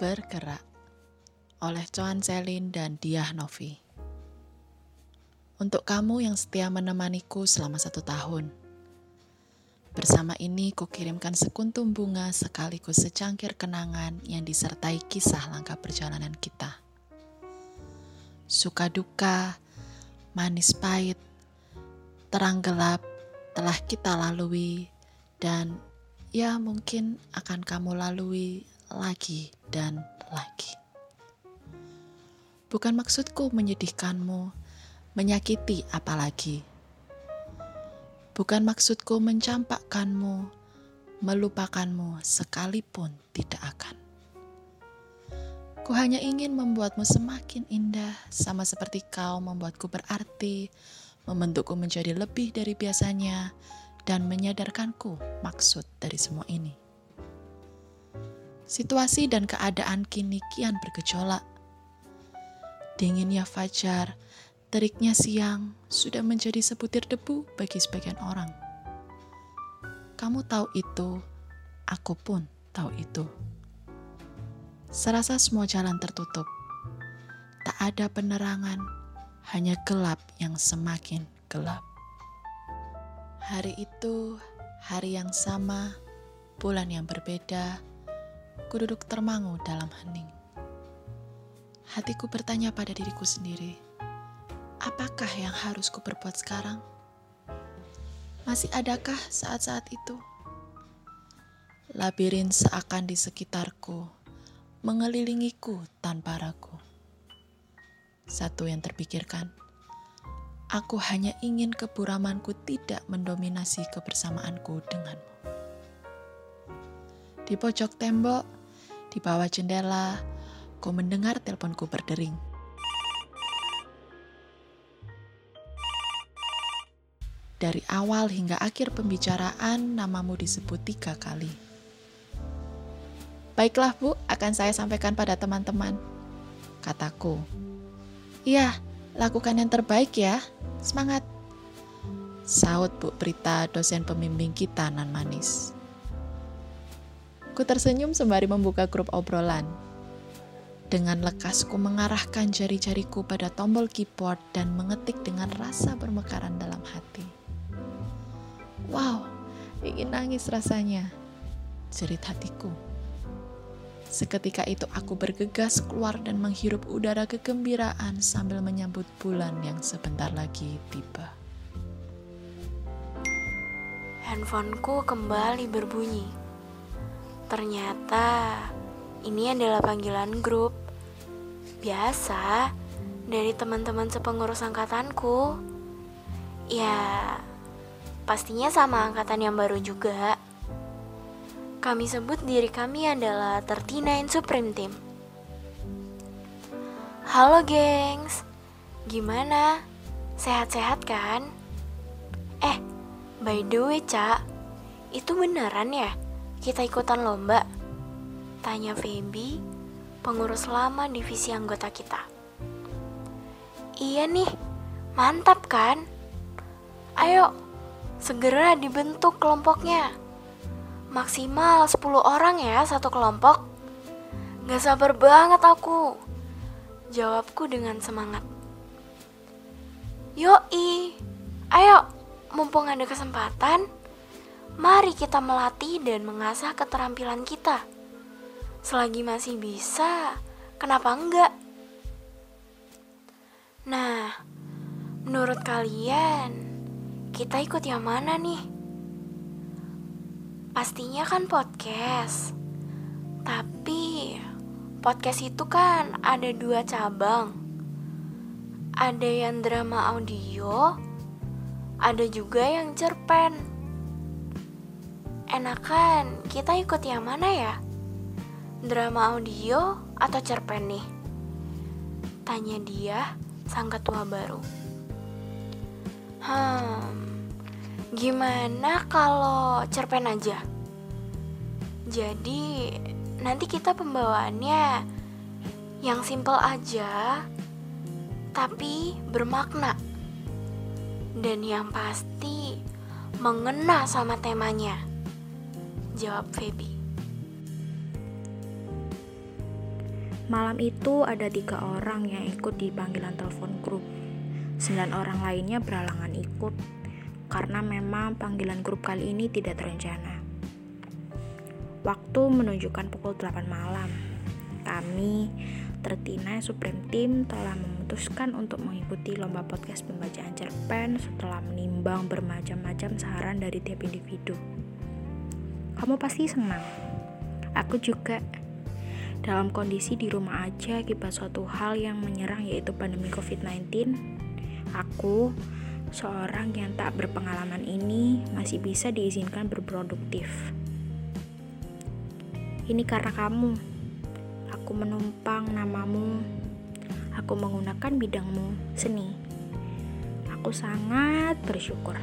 Bergerak oleh Coan Selin dan Diah Novi. Untuk kamu yang setia menemaniku selama satu tahun. Bersama ini kukirimkan sekuntum bunga sekaligus secangkir kenangan yang disertai kisah langkah perjalanan kita. Suka duka, manis pahit, terang gelap telah kita lalui dan ya mungkin akan kamu lalui lagi dan lagi. Bukan maksudku menyedihkanmu, menyakiti apalagi. Bukan maksudku mencampakkanmu, melupakanmu sekalipun tidak akan. Ku hanya ingin membuatmu semakin indah, sama seperti kau membuatku berarti, membentukku menjadi lebih dari biasanya, dan menyadarkanku maksud dari semua ini. Situasi dan keadaan kini kian bergejolak. Dinginnya fajar, teriknya siang sudah menjadi sebutir debu bagi sebagian orang. Kamu tahu itu, aku pun tahu itu. Serasa semua jalan tertutup. Tak ada penerangan, hanya gelap yang semakin gelap. Hari itu, hari yang sama, bulan yang berbeda, Ku duduk termangu dalam hening. Hatiku bertanya pada diriku sendiri, apakah yang harus ku perbuat sekarang? Masih adakah saat-saat itu? Labirin seakan di sekitarku, mengelilingiku tanpa ragu. Satu yang terpikirkan, aku hanya ingin keburamanku tidak mendominasi kebersamaanku denganmu. Di pojok tembok, di bawah jendela, ku mendengar teleponku berdering. Dari awal hingga akhir pembicaraan, namamu disebut tiga kali. Baiklah bu, akan saya sampaikan pada teman-teman. Kataku. Iya, lakukan yang terbaik ya. Semangat. Saut Bu Prita, dosen pembimbing kita nan manis. Ku tersenyum sembari membuka grup obrolan. Dengan lekas ku mengarahkan jari-jariku pada tombol keyboard dan mengetik dengan rasa bermekaran dalam hati. Wow, ingin nangis rasanya. Jerit hatiku. Seketika itu aku bergegas keluar dan menghirup udara kegembiraan sambil menyambut bulan yang sebentar lagi tiba. Handphoneku kembali berbunyi. Ternyata ini adalah panggilan grup. Biasa dari teman-teman sepengurus angkatanku. Ya, pastinya sama angkatan yang baru juga. Kami sebut diri kami adalah 39 Supreme Team. Halo gengs, gimana? Sehat-sehat kan? Eh, by the way, Cak, itu beneran ya? Kita ikutan lomba? Tanya Feby, pengurus lama divisi anggota kita. Iya nih, mantap kan? Ayo, segera dibentuk kelompoknya. Maksimal 10 orang ya satu kelompok. Gak sabar banget aku. Jawabku dengan semangat. Yoi, ayo, mumpung ada kesempatan, Mari kita melatih dan mengasah keterampilan kita. Selagi masih bisa, kenapa enggak? Nah, menurut kalian, kita ikut yang mana nih? Pastinya kan podcast. Tapi, podcast itu kan ada dua cabang. Ada yang drama audio, ada juga yang cerpen enakan kita ikut yang mana ya? Drama audio atau cerpen nih? Tanya dia, sang ketua baru. Hmm, gimana kalau cerpen aja? Jadi, nanti kita pembawaannya yang simple aja, tapi bermakna. Dan yang pasti mengena sama temanya. Jawab Feby. Malam itu ada tiga orang yang ikut di panggilan telepon grup. Sembilan orang lainnya beralangan ikut karena memang panggilan grup kali ini tidak terencana. Waktu menunjukkan pukul 8 malam. Kami, Tertina Supreme Team telah memutuskan untuk mengikuti lomba podcast pembacaan cerpen setelah menimbang bermacam-macam saran dari tiap individu. Kamu pasti senang. Aku juga dalam kondisi di rumah aja akibat suatu hal yang menyerang yaitu pandemi COVID-19, aku, seorang yang tak berpengalaman ini, masih bisa diizinkan berproduktif. Ini karena kamu. Aku menumpang namamu. Aku menggunakan bidangmu, seni. Aku sangat bersyukur.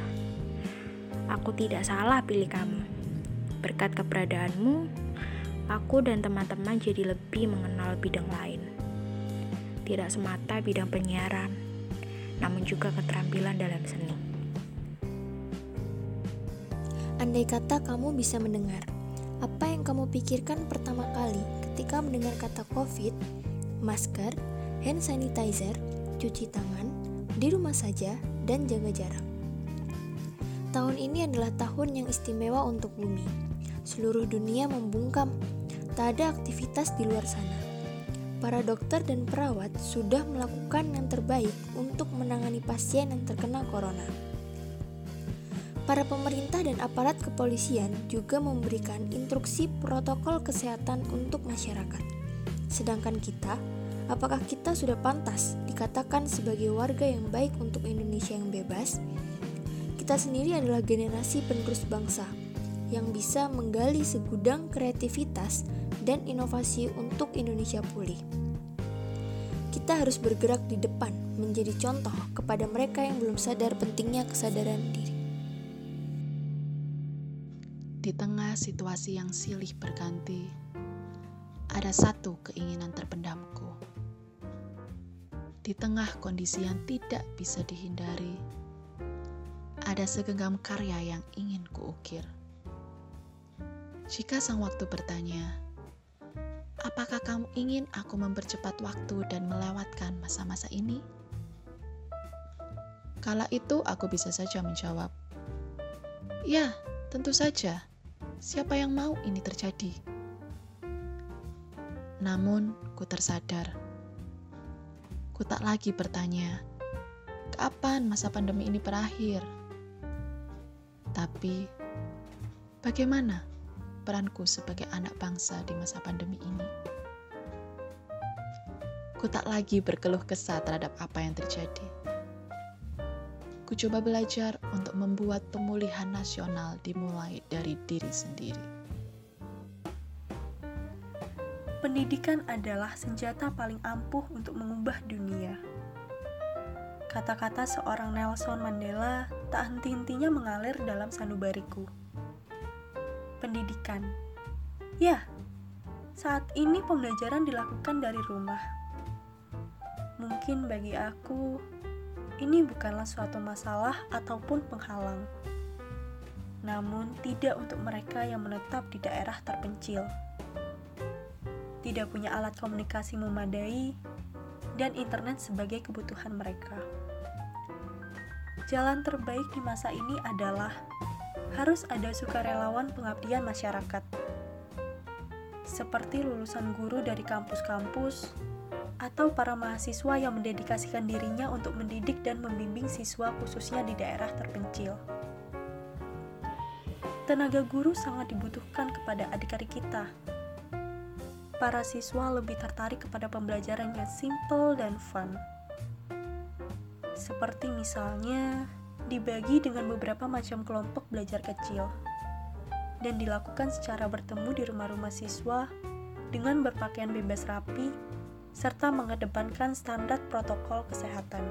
Aku tidak salah pilih kamu. Berkat keberadaanmu, aku dan teman-teman jadi lebih mengenal bidang lain. Tidak semata bidang penyiaran, namun juga keterampilan dalam seni. Andai kata kamu bisa mendengar, apa yang kamu pikirkan pertama kali ketika mendengar kata COVID, masker, hand sanitizer, cuci tangan, di rumah saja, dan jaga jarak? Tahun ini adalah tahun yang istimewa untuk bumi. Seluruh dunia membungkam tak ada aktivitas di luar sana. Para dokter dan perawat sudah melakukan yang terbaik untuk menangani pasien yang terkena corona. Para pemerintah dan aparat kepolisian juga memberikan instruksi protokol kesehatan untuk masyarakat. Sedangkan kita, apakah kita sudah pantas dikatakan sebagai warga yang baik untuk Indonesia yang bebas? Kita sendiri adalah generasi penerus bangsa yang bisa menggali segudang kreativitas dan inovasi untuk Indonesia pulih. Kita harus bergerak di depan, menjadi contoh kepada mereka yang belum sadar pentingnya kesadaran diri. Di tengah situasi yang silih berganti, ada satu keinginan terpendamku. Di tengah kondisi yang tidak bisa dihindari, ada segenggam karya yang ingin kuukir. Jika sang waktu bertanya, Apakah kamu ingin aku mempercepat waktu dan melewatkan masa-masa ini? Kala itu aku bisa saja menjawab, "Ya, tentu saja. Siapa yang mau ini terjadi?" Namun, ku tersadar. Ku tak lagi bertanya, "Kapan masa pandemi ini berakhir?" Tapi, bagaimana? Peranku sebagai anak bangsa di masa pandemi ini. Ku tak lagi berkeluh kesah terhadap apa yang terjadi. Ku coba belajar untuk membuat pemulihan nasional dimulai dari diri sendiri. Pendidikan adalah senjata paling ampuh untuk mengubah dunia. Kata-kata seorang Nelson Mandela tak henti-hentinya mengalir dalam sanubariku pendidikan. Ya, saat ini pembelajaran dilakukan dari rumah. Mungkin bagi aku, ini bukanlah suatu masalah ataupun penghalang. Namun, tidak untuk mereka yang menetap di daerah terpencil. Tidak punya alat komunikasi memadai dan internet sebagai kebutuhan mereka. Jalan terbaik di masa ini adalah harus ada sukarelawan pengabdian masyarakat. Seperti lulusan guru dari kampus-kampus, atau para mahasiswa yang mendedikasikan dirinya untuk mendidik dan membimbing siswa khususnya di daerah terpencil. Tenaga guru sangat dibutuhkan kepada adik-adik kita. Para siswa lebih tertarik kepada pembelajaran yang simple dan fun. Seperti misalnya dibagi dengan beberapa macam kelompok belajar kecil dan dilakukan secara bertemu di rumah-rumah siswa dengan berpakaian bebas rapi serta mengedepankan standar protokol kesehatan.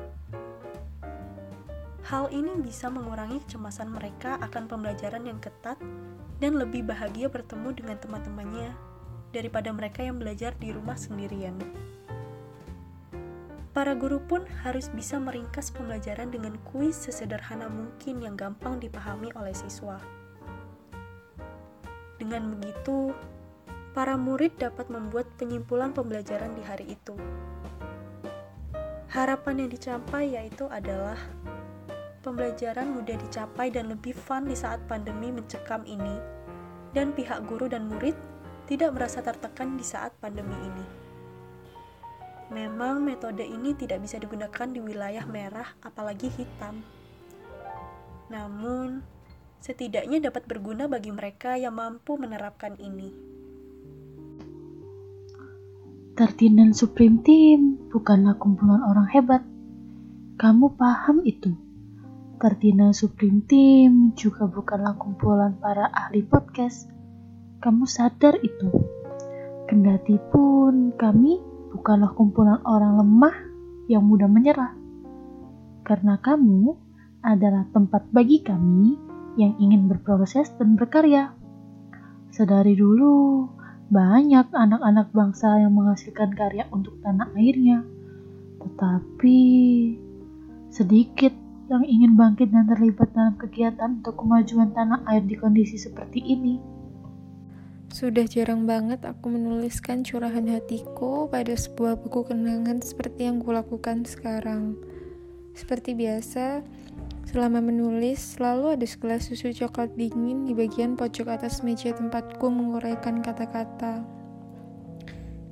Hal ini bisa mengurangi kecemasan mereka akan pembelajaran yang ketat dan lebih bahagia bertemu dengan teman-temannya daripada mereka yang belajar di rumah sendirian. Para guru pun harus bisa meringkas pembelajaran dengan kuis sesederhana mungkin yang gampang dipahami oleh siswa. Dengan begitu, para murid dapat membuat penyimpulan pembelajaran di hari itu. Harapan yang dicapai yaitu adalah pembelajaran mudah dicapai dan lebih fun di saat pandemi mencekam ini, dan pihak guru dan murid tidak merasa tertekan di saat pandemi ini. Memang metode ini tidak bisa digunakan di wilayah merah, apalagi hitam. Namun, setidaknya dapat berguna bagi mereka yang mampu menerapkan ini. Tertinan Supreme Team bukanlah kumpulan orang hebat. Kamu paham itu? Tertina Supreme Team juga bukanlah kumpulan para ahli podcast. Kamu sadar itu. Kendati pun kami bukanlah kumpulan orang lemah yang mudah menyerah. Karena kamu adalah tempat bagi kami yang ingin berproses dan berkarya. Sedari dulu, banyak anak-anak bangsa yang menghasilkan karya untuk tanah airnya. Tetapi sedikit yang ingin bangkit dan terlibat dalam kegiatan untuk kemajuan tanah air di kondisi seperti ini. Sudah jarang banget aku menuliskan curahan hatiku pada sebuah buku kenangan seperti yang kulakukan sekarang. Seperti biasa, selama menulis selalu ada segelas susu coklat dingin di bagian pojok atas meja tempatku menguraikan kata-kata.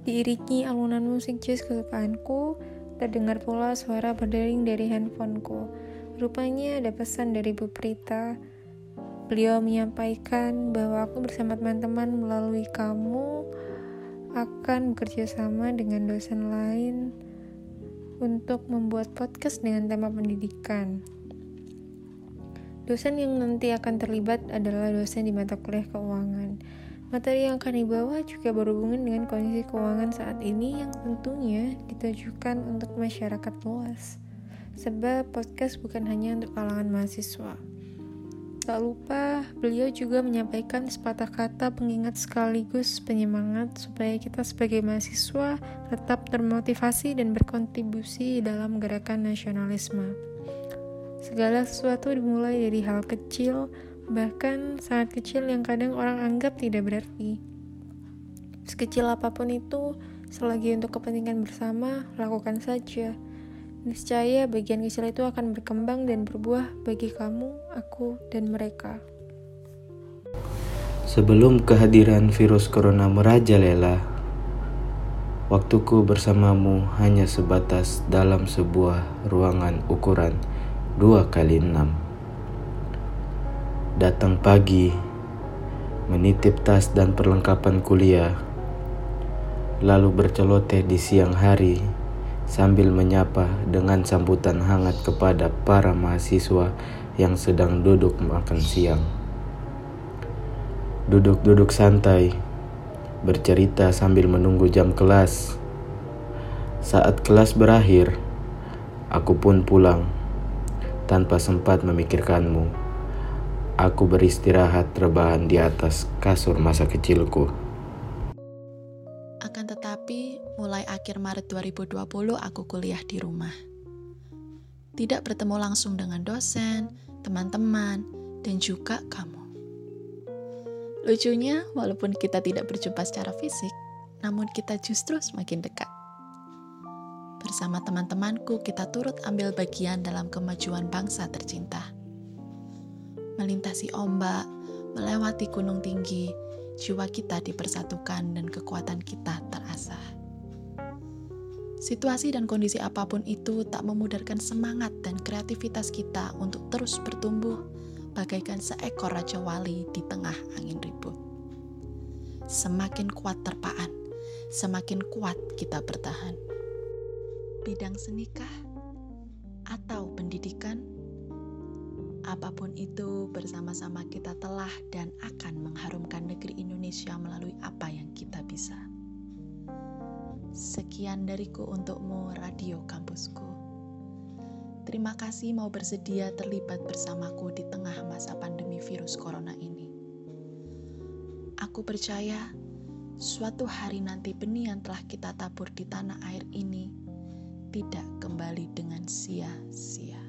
Diiringi alunan musik jazz kesukaanku, terdengar pula suara berdering dari handphoneku Rupanya ada pesan dari Bu Prita. Beliau menyampaikan bahwa aku bersama teman-teman melalui kamu akan bekerja sama dengan dosen lain untuk membuat podcast dengan tema pendidikan. Dosen yang nanti akan terlibat adalah dosen di mata kuliah keuangan. Materi yang akan dibawa juga berhubungan dengan kondisi keuangan saat ini yang tentunya ditujukan untuk masyarakat luas sebab podcast bukan hanya untuk kalangan mahasiswa. Tak lupa, beliau juga menyampaikan sepatah kata pengingat sekaligus penyemangat supaya kita sebagai mahasiswa tetap termotivasi dan berkontribusi dalam gerakan nasionalisme. Segala sesuatu dimulai dari hal kecil, bahkan sangat kecil yang kadang orang anggap tidak berarti. Sekecil apa pun itu, selagi untuk kepentingan bersama, lakukan saja. Niscaya bagian kecil itu akan berkembang dan berbuah bagi kamu, aku, dan mereka. Sebelum kehadiran virus corona merajalela, waktuku bersamamu hanya sebatas dalam sebuah ruangan ukuran 2 kali 6. Datang pagi, menitip tas dan perlengkapan kuliah, lalu berceloteh di siang hari sambil menyapa dengan sambutan hangat kepada para mahasiswa yang sedang duduk makan siang. Duduk-duduk santai, bercerita sambil menunggu jam kelas. Saat kelas berakhir, aku pun pulang tanpa sempat memikirkanmu. Aku beristirahat rebahan di atas kasur masa kecilku. Akan tetapi, mulai akhir Maret 2020 aku kuliah di rumah. Tidak bertemu langsung dengan dosen, teman-teman, dan juga kamu. Lucunya, walaupun kita tidak berjumpa secara fisik, namun kita justru semakin dekat. Bersama teman-temanku, kita turut ambil bagian dalam kemajuan bangsa tercinta. Melintasi ombak, melewati gunung tinggi, jiwa kita dipersatukan dan kekuatan kita terasah. Situasi dan kondisi apa pun itu tak memudarkan semangat dan kreativitas kita untuk terus bertumbuh bagaikan seekor raja wali di tengah angin ribut. Semakin kuat terpaan, semakin kuat kita bertahan. Bidang senikah atau pendidikan, apa pun itu bersama-sama kita telah dan akan mengharumkan negeri Indonesia melalui apa yang kita bisa. Sekian dariku untukmu, Radio Kampusku. Terima kasih mau bersedia terlibat bersamaku di tengah masa pandemi virus corona ini. Aku percaya suatu hari nanti benih yang telah kita tabur di tanah air ini tidak kembali dengan sia-sia.